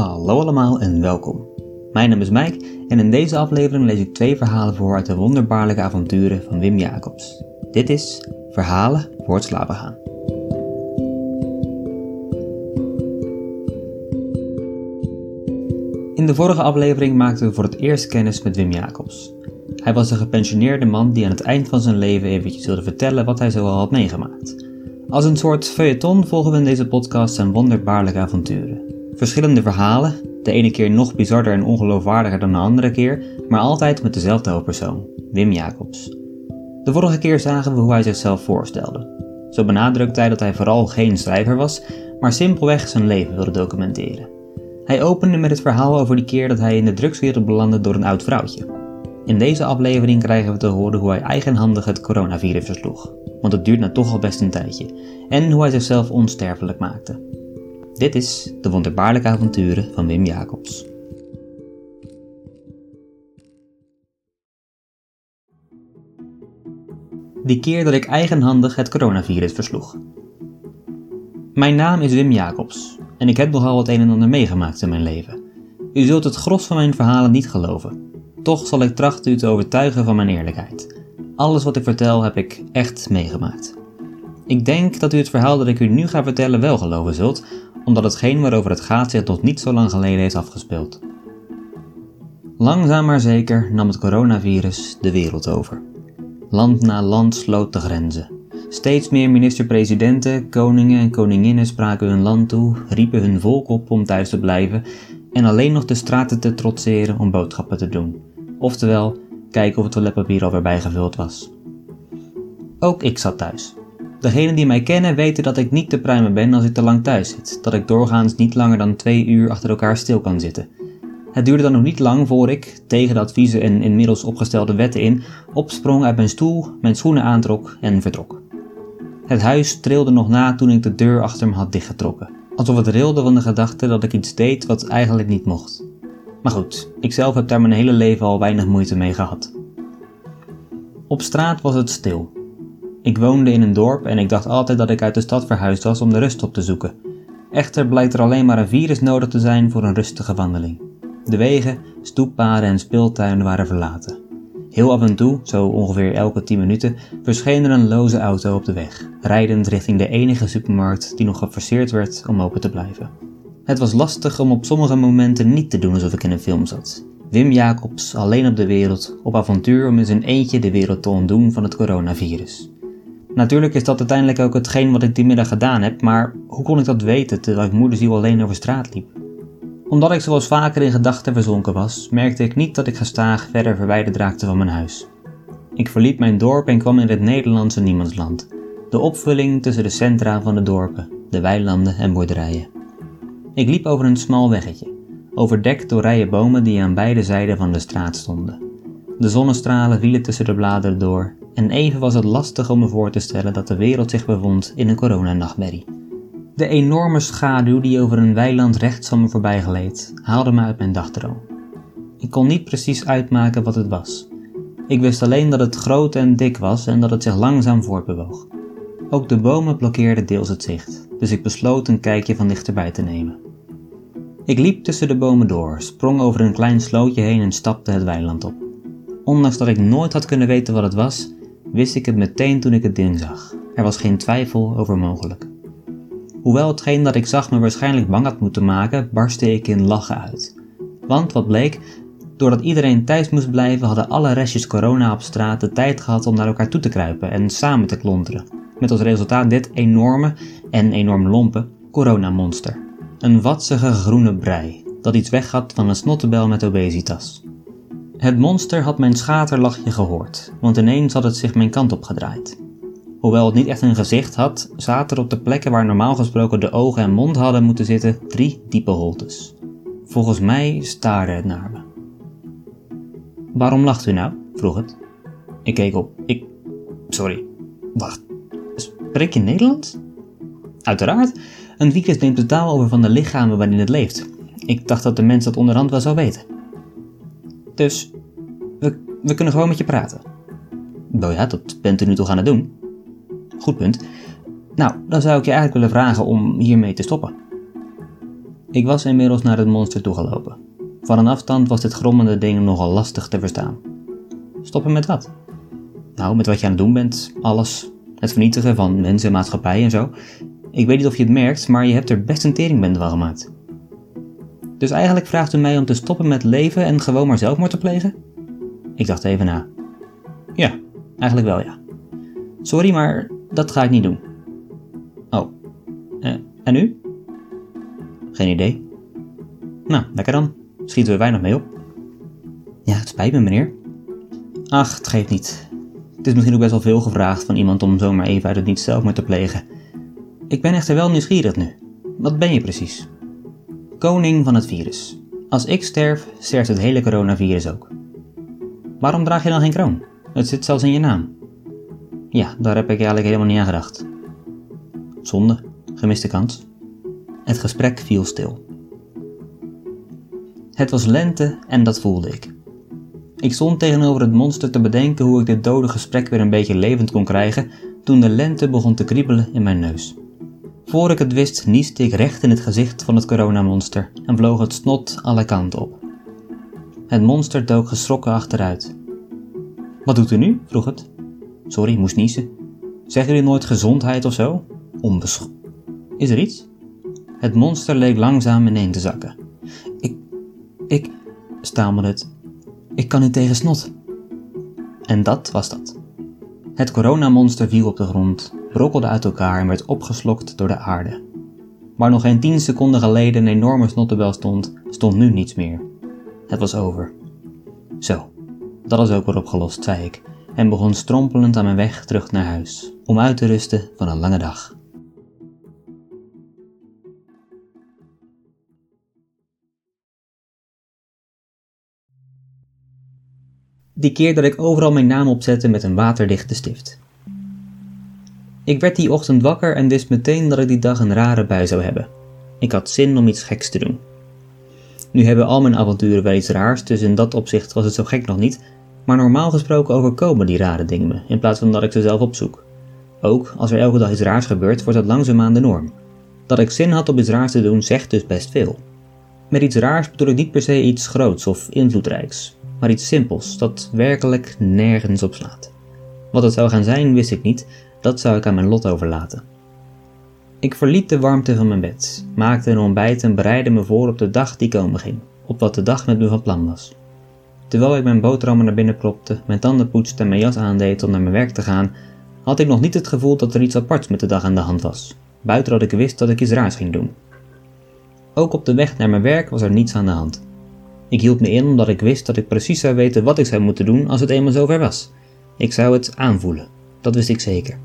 Hallo allemaal en welkom. Mijn naam is Mike en in deze aflevering lees ik twee verhalen voor uit de wonderbaarlijke avonturen van Wim Jacobs. Dit is Verhalen voor het slapen gaan. In de vorige aflevering maakten we voor het eerst kennis met Wim Jacobs. Hij was een gepensioneerde man die aan het eind van zijn leven eventjes wilde vertellen wat hij zoal had meegemaakt. Als een soort feuilleton volgen we in deze podcast zijn wonderbaarlijke avonturen. Verschillende verhalen, de ene keer nog bizarder en ongeloofwaardiger dan de andere keer, maar altijd met dezelfde hoofdpersoon, Wim Jacobs. De vorige keer zagen we hoe hij zichzelf voorstelde. Zo benadrukte hij dat hij vooral geen schrijver was, maar simpelweg zijn leven wilde documenteren. Hij opende met het verhaal over die keer dat hij in de drugswereld belandde door een oud vrouwtje. In deze aflevering krijgen we te horen hoe hij eigenhandig het coronavirus versloeg, want het duurt nou toch al best een tijdje, en hoe hij zichzelf onsterfelijk maakte. Dit is de wonderbaarlijke avonturen van Wim Jacobs. Die keer dat ik eigenhandig het coronavirus versloeg. Mijn naam is Wim Jacobs en ik heb nogal het een en ander meegemaakt in mijn leven. U zult het gros van mijn verhalen niet geloven. Toch zal ik trachten u te overtuigen van mijn eerlijkheid. Alles wat ik vertel heb ik echt meegemaakt. Ik denk dat u het verhaal dat ik u nu ga vertellen wel geloven zult, omdat hetgeen waarover het gaat zich tot niet zo lang geleden heeft afgespeeld. Langzaam maar zeker nam het coronavirus de wereld over. Land na land sloot de grenzen. Steeds meer minister-presidenten, koningen en koninginnen spraken hun land toe, riepen hun volk op om thuis te blijven en alleen nog de straten te trotseren om boodschappen te doen. Oftewel, kijken of het toiletpapier alweer bijgevuld was. Ook ik zat thuis. Degenen die mij kennen weten dat ik niet te pruimen ben als ik te lang thuis zit, dat ik doorgaans niet langer dan twee uur achter elkaar stil kan zitten. Het duurde dan nog niet lang voor ik, tegen de adviezen en inmiddels opgestelde wetten in, opsprong uit mijn stoel, mijn schoenen aantrok en vertrok. Het huis trilde nog na toen ik de deur achter me had dichtgetrokken, alsof het rilde van de gedachte dat ik iets deed wat eigenlijk niet mocht. Maar goed, ik zelf heb daar mijn hele leven al weinig moeite mee gehad. Op straat was het stil. Ik woonde in een dorp en ik dacht altijd dat ik uit de stad verhuisd was om de rust op te zoeken. Echter blijkt er alleen maar een virus nodig te zijn voor een rustige wandeling. De wegen, stoeppaden en speeltuinen waren verlaten. Heel af en toe, zo ongeveer elke 10 minuten, verscheen er een loze auto op de weg, rijdend richting de enige supermarkt die nog geforceerd werd om open te blijven. Het was lastig om op sommige momenten niet te doen alsof ik in een film zat. Wim Jacobs alleen op de wereld, op avontuur om in zijn eentje de wereld te ontdoen van het coronavirus. Natuurlijk is dat uiteindelijk ook hetgeen wat ik die middag gedaan heb, maar hoe kon ik dat weten terwijl ik moederziel alleen over straat liep? Omdat ik zoals vaker in gedachten verzonken was, merkte ik niet dat ik gestaag verder verwijderd raakte van mijn huis. Ik verliet mijn dorp en kwam in het Nederlandse niemandsland, de opvulling tussen de centra van de dorpen, de weilanden en boerderijen. Ik liep over een smal weggetje, overdekt door rijen bomen die aan beide zijden van de straat stonden. De zonnestralen vielen tussen de bladeren door en even was het lastig om me voor te stellen dat de wereld zich bevond in een coronanachtmerrie. De enorme schaduw die over een weiland rechts van me voorbij gleed, haalde me uit mijn dagdroom. Ik kon niet precies uitmaken wat het was. Ik wist alleen dat het groot en dik was en dat het zich langzaam voortbewoog. Ook de bomen blokkeerden deels het zicht, dus ik besloot een kijkje van dichterbij te nemen. Ik liep tussen de bomen door, sprong over een klein slootje heen en stapte het weiland op. Ondanks dat ik nooit had kunnen weten wat het was, wist ik het meteen toen ik het ding zag. Er was geen twijfel over mogelijk. Hoewel hetgeen dat ik zag me waarschijnlijk bang had moeten maken, barstte ik in lachen uit. Want wat bleek, doordat iedereen thuis moest blijven, hadden alle restjes corona op straat de tijd gehad om naar elkaar toe te kruipen en samen te klonteren. Met als resultaat dit enorme en enorm lompe coronamonster. Een watsige groene brei, dat iets weg van een snottebel met obesitas. Het monster had mijn schaterlachje gehoord, want ineens had het zich mijn kant op gedraaid. Hoewel het niet echt een gezicht had, zaten er op de plekken waar normaal gesproken de ogen en mond hadden moeten zitten drie diepe holtes. Volgens mij staarde het naar me. Waarom lacht u nou? vroeg het. Ik keek op. Ik. Sorry. Wacht. Spreek je Nederlands? Uiteraard. Een virus neemt de taal over van de lichamen waarin het leeft. Ik dacht dat de mens dat onderhand wel zou weten. Dus, we, we kunnen gewoon met je praten. Nou ja, dat bent u nu toch aan het doen? Goed punt. Nou, dan zou ik je eigenlijk willen vragen om hiermee te stoppen. Ik was inmiddels naar het monster toegelopen. Van een afstand was dit grommende ding nogal lastig te verstaan. Stoppen met wat? Nou, met wat je aan het doen bent, alles. Het vernietigen van mensen, maatschappij en zo. Ik weet niet of je het merkt, maar je hebt er best een teringbende van gemaakt. Dus eigenlijk vraagt u mij om te stoppen met leven en gewoon maar zelfmoord te plegen? Ik dacht even na. Ja, eigenlijk wel ja. Sorry, maar dat ga ik niet doen. Oh, eh, en u? Geen idee. Nou, lekker dan. Schieten we weinig mee op. Ja, het spijt me, meneer. Ach, het geeft niet. Het is misschien ook best wel veel gevraagd van iemand om zomaar even uit het niet zelfmoord te plegen. Ik ben echter wel nieuwsgierig nu. Wat ben je precies? Koning van het virus. Als ik sterf, sterft het hele coronavirus ook. Waarom draag je dan geen kroon? Het zit zelfs in je naam. Ja, daar heb ik eigenlijk helemaal niet aan gedacht. Zonde, gemiste kans. Het gesprek viel stil. Het was lente en dat voelde ik. Ik stond tegenover het monster te bedenken hoe ik dit dode gesprek weer een beetje levend kon krijgen toen de lente begon te kriebelen in mijn neus. Voor ik het wist, nieste ik recht in het gezicht van het coronamonster en vloog het snot alle kanten op. Het monster dook geschrokken achteruit. Wat doet u nu? vroeg het. Sorry, moest niezen. Zeggen jullie nooit gezondheid of zo? Onbesch... Is er iets? Het monster leek langzaam ineen te zakken. Ik... ik... stamelde het. Ik kan niet tegen snot. En dat was dat. Het coronamonster viel op de grond, brokkelde uit elkaar en werd opgeslokt door de aarde. Waar nog geen tien seconden geleden een enorme snottebel stond, stond nu niets meer. Het was over. Zo, dat is ook weer opgelost, zei ik, en begon strompelend aan mijn weg terug naar huis, om uit te rusten van een lange dag. Die keer dat ik overal mijn naam opzette met een waterdichte stift. Ik werd die ochtend wakker en wist meteen dat ik die dag een rare bui zou hebben. Ik had zin om iets geks te doen. Nu hebben al mijn avonturen wel iets raars, dus in dat opzicht was het zo gek nog niet, maar normaal gesproken overkomen die rare dingen me, in plaats van dat ik ze zelf opzoek. Ook als er elke dag iets raars gebeurt, wordt dat langzaamaan de norm. Dat ik zin had om iets raars te doen, zegt dus best veel. Met iets raars bedoel ik niet per se iets groots of invloedrijks, maar iets simpels dat werkelijk nergens op slaat. Wat het zou gaan zijn, wist ik niet, dat zou ik aan mijn lot overlaten. Ik verliet de warmte van mijn bed, maakte een ontbijt en bereidde me voor op de dag die komen ging, op wat de dag met me van plan was. Terwijl ik mijn boterhammen naar binnen propte, mijn tanden poetste en mijn jas aandeed om naar mijn werk te gaan, had ik nog niet het gevoel dat er iets aparts met de dag aan de hand was, buiten dat ik wist dat ik iets raars ging doen. Ook op de weg naar mijn werk was er niets aan de hand. Ik hield me in omdat ik wist dat ik precies zou weten wat ik zou moeten doen als het eenmaal zover was. Ik zou het aanvoelen, dat wist ik zeker.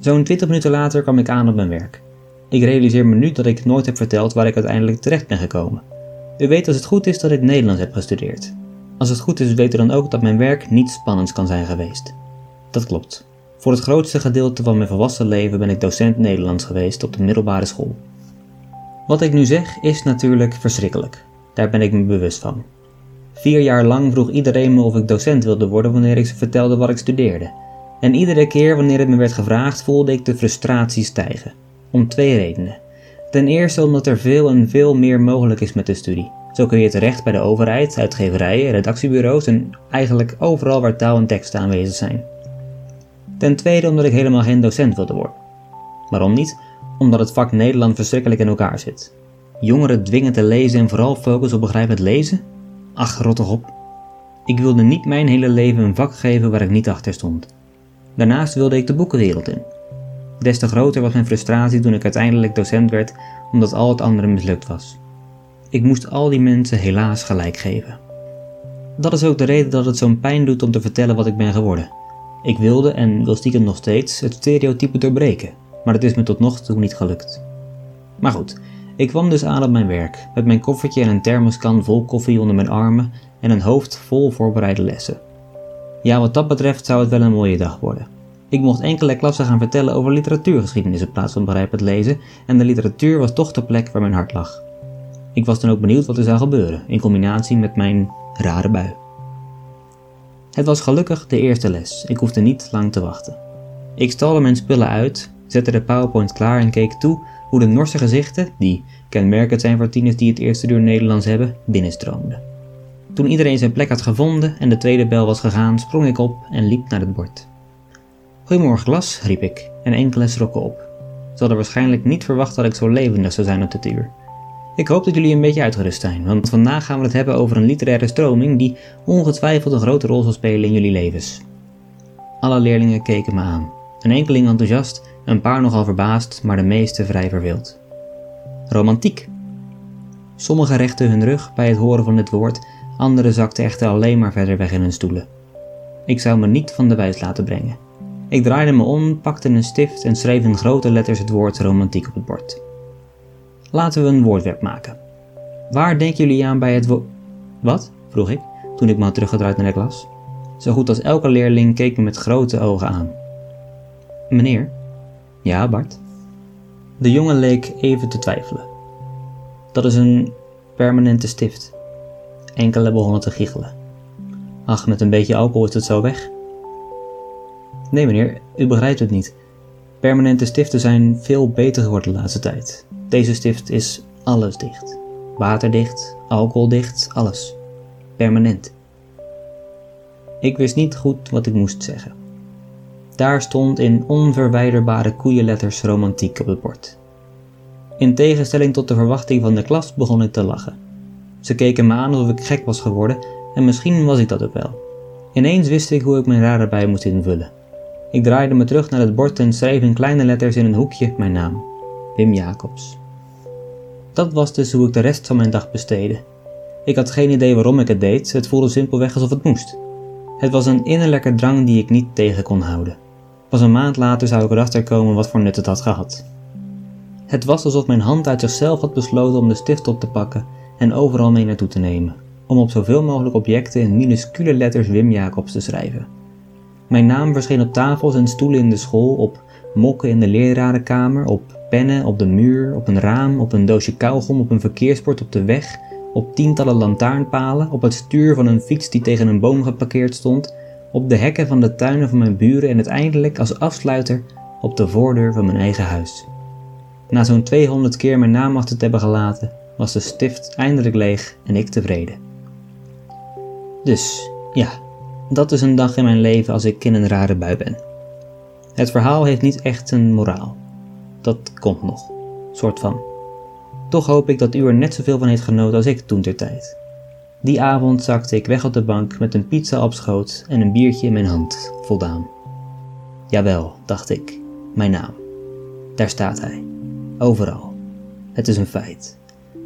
Zo'n 20 minuten later kwam ik aan op mijn werk. Ik realiseer me nu dat ik nooit heb verteld waar ik uiteindelijk terecht ben gekomen. U weet als het goed is dat ik Nederlands heb gestudeerd. Als het goed is, weet u dan ook dat mijn werk niet spannend kan zijn geweest. Dat klopt. Voor het grootste gedeelte van mijn volwassen leven ben ik docent Nederlands geweest op de middelbare school. Wat ik nu zeg is natuurlijk verschrikkelijk. Daar ben ik me bewust van. Vier jaar lang vroeg iedereen me of ik docent wilde worden wanneer ik ze vertelde wat ik studeerde. En iedere keer wanneer het me werd gevraagd voelde ik de frustratie stijgen. Om twee redenen. Ten eerste omdat er veel en veel meer mogelijk is met de studie. Zo kun je terecht bij de overheid, uitgeverijen, redactiebureaus en eigenlijk overal waar taal en teksten aanwezig zijn. Ten tweede omdat ik helemaal geen docent wilde worden. Waarom niet? Omdat het vak Nederland verschrikkelijk in elkaar zit. Jongeren dwingen te lezen en vooral focus op begrijpend lezen? Ach, rot toch op. Ik wilde niet mijn hele leven een vak geven waar ik niet achter stond. Daarnaast wilde ik de boekenwereld in. Des te groter was mijn frustratie toen ik uiteindelijk docent werd, omdat al het andere mislukt was. Ik moest al die mensen helaas gelijk geven. Dat is ook de reden dat het zo'n pijn doet om te vertellen wat ik ben geworden. Ik wilde en wil stiekem nog steeds het stereotype doorbreken, maar het is me tot nog toe niet gelukt. Maar goed, ik kwam dus aan op mijn werk, met mijn koffertje en een thermoskan vol koffie onder mijn armen en een hoofd vol voorbereide lessen. Ja, wat dat betreft zou het wel een mooie dag worden. Ik mocht enkele klassen gaan vertellen over literatuurgeschiedenis in plaats van begrijpend lezen, en de literatuur was toch de plek waar mijn hart lag. Ik was dan ook benieuwd wat er zou gebeuren, in combinatie met mijn rare bui. Het was gelukkig de eerste les, ik hoefde niet lang te wachten. Ik stalde mijn spullen uit, zette de PowerPoint klaar en keek toe hoe de Norse gezichten, die kenmerkend zijn voor tieners die het eerste uur Nederlands hebben, binnenstroomden. Toen iedereen zijn plek had gevonden en de tweede bel was gegaan, sprong ik op en liep naar het bord. Goedemorgen klas, riep ik, en enkele schrokken op. Ze hadden waarschijnlijk niet verwacht dat ik zo levendig zou zijn op dit uur. Ik hoop dat jullie een beetje uitgerust zijn, want vandaag gaan we het hebben over een literaire stroming die ongetwijfeld een grote rol zal spelen in jullie levens. Alle leerlingen keken me aan. Een enkeling enthousiast, een paar nogal verbaasd, maar de meeste vrij verveeld. Romantiek. Sommigen rechten hun rug bij het horen van dit woord, anderen zakten echter alleen maar verder weg in hun stoelen. Ik zou me niet van de wijs laten brengen. Ik draaide me om, pakte een stift en schreef in grote letters het woord romantiek op het bord. Laten we een woordwerp maken. Waar denken jullie aan bij het woord. Wat? vroeg ik, toen ik me had teruggedraaid naar de klas. Zo goed als elke leerling keek me met grote ogen aan. Meneer? Ja, Bart. De jongen leek even te twijfelen. Dat is een permanente stift. Enkele begonnen te giechelen. Ach, met een beetje alcohol is het zo weg. Nee, meneer, u begrijpt het niet. Permanente stiften zijn veel beter geworden de laatste tijd. Deze stift is alles dicht. Waterdicht, alcoholdicht, alles. Permanent. Ik wist niet goed wat ik moest zeggen. Daar stond in onverwijderbare koeienletters romantiek op het bord. In tegenstelling tot de verwachting van de klas begon ik te lachen. Ze keken me aan alsof ik gek was geworden en misschien was ik dat ook wel. Ineens wist ik hoe ik mijn rare bij moest invullen. Ik draaide me terug naar het bord en schreef in kleine letters in een hoekje mijn naam: Wim Jacobs. Dat was dus hoe ik de rest van mijn dag besteedde. Ik had geen idee waarom ik het deed, het voelde simpelweg alsof het moest. Het was een innerlijke drang die ik niet tegen kon houden. Pas een maand later zou ik erachter komen wat voor nut het had gehad. Het was alsof mijn hand uit zichzelf had besloten om de stift op te pakken en overal mee naartoe te nemen, om op zoveel mogelijk objecten in minuscule letters Wim Jacobs te schrijven. Mijn naam verscheen op tafels en stoelen in de school, op mokken in de lerarenkamer, op pennen op de muur, op een raam, op een doosje kauwgom, op een verkeersbord op de weg, op tientallen lantaarnpalen, op het stuur van een fiets die tegen een boom geparkeerd stond, op de hekken van de tuinen van mijn buren en uiteindelijk als afsluiter op de voordeur van mijn eigen huis. Na zo'n 200 keer mijn naam achter te hebben gelaten, was de stift eindelijk leeg en ik tevreden. Dus, ja, dat is een dag in mijn leven als ik in een rare bui ben. Het verhaal heeft niet echt een moraal. Dat komt nog, soort van. Toch hoop ik dat u er net zoveel van heeft genoten als ik toen ter tijd. Die avond zakte ik weg op de bank met een pizza op schoot en een biertje in mijn hand, voldaan. Jawel, dacht ik, mijn naam. Daar staat hij. Overal. Het is een feit.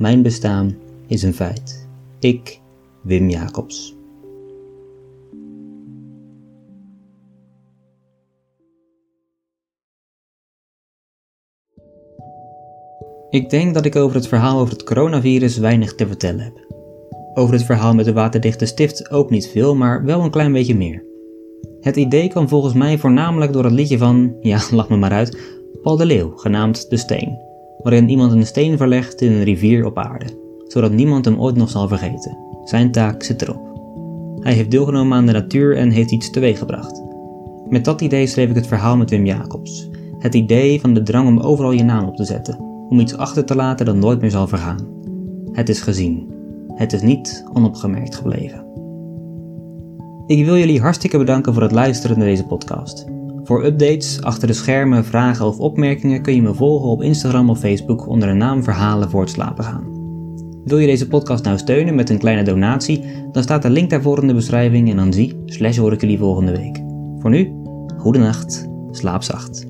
Mijn bestaan is een feit. Ik, Wim Jacobs. Ik denk dat ik over het verhaal over het coronavirus weinig te vertellen heb. Over het verhaal met de waterdichte stift ook niet veel, maar wel een klein beetje meer. Het idee kwam volgens mij voornamelijk door het liedje van, ja, lach me maar uit, Paul de Leeuw, genaamd De Steen, waarin iemand een steen verlegt in een rivier op aarde, zodat niemand hem ooit nog zal vergeten. Zijn taak zit erop. Hij heeft deelgenomen aan de natuur en heeft iets teweeggebracht. Met dat idee schreef ik het verhaal met Wim Jacobs. Het idee van de drang om overal je naam op te zetten, om iets achter te laten dat nooit meer zal vergaan. Het is gezien. Het is niet onopgemerkt gebleven. Ik wil jullie hartstikke bedanken voor het luisteren naar deze podcast. Voor updates, achter de schermen, vragen of opmerkingen kun je me volgen op Instagram of Facebook onder de naam Verhalen voor het slapen gaan. Wil je deze podcast nou steunen met een kleine donatie, dan staat de link daarvoor in de beschrijving en dan zie, slash hoor ik jullie volgende week. Voor nu, goede nacht, slaap zacht.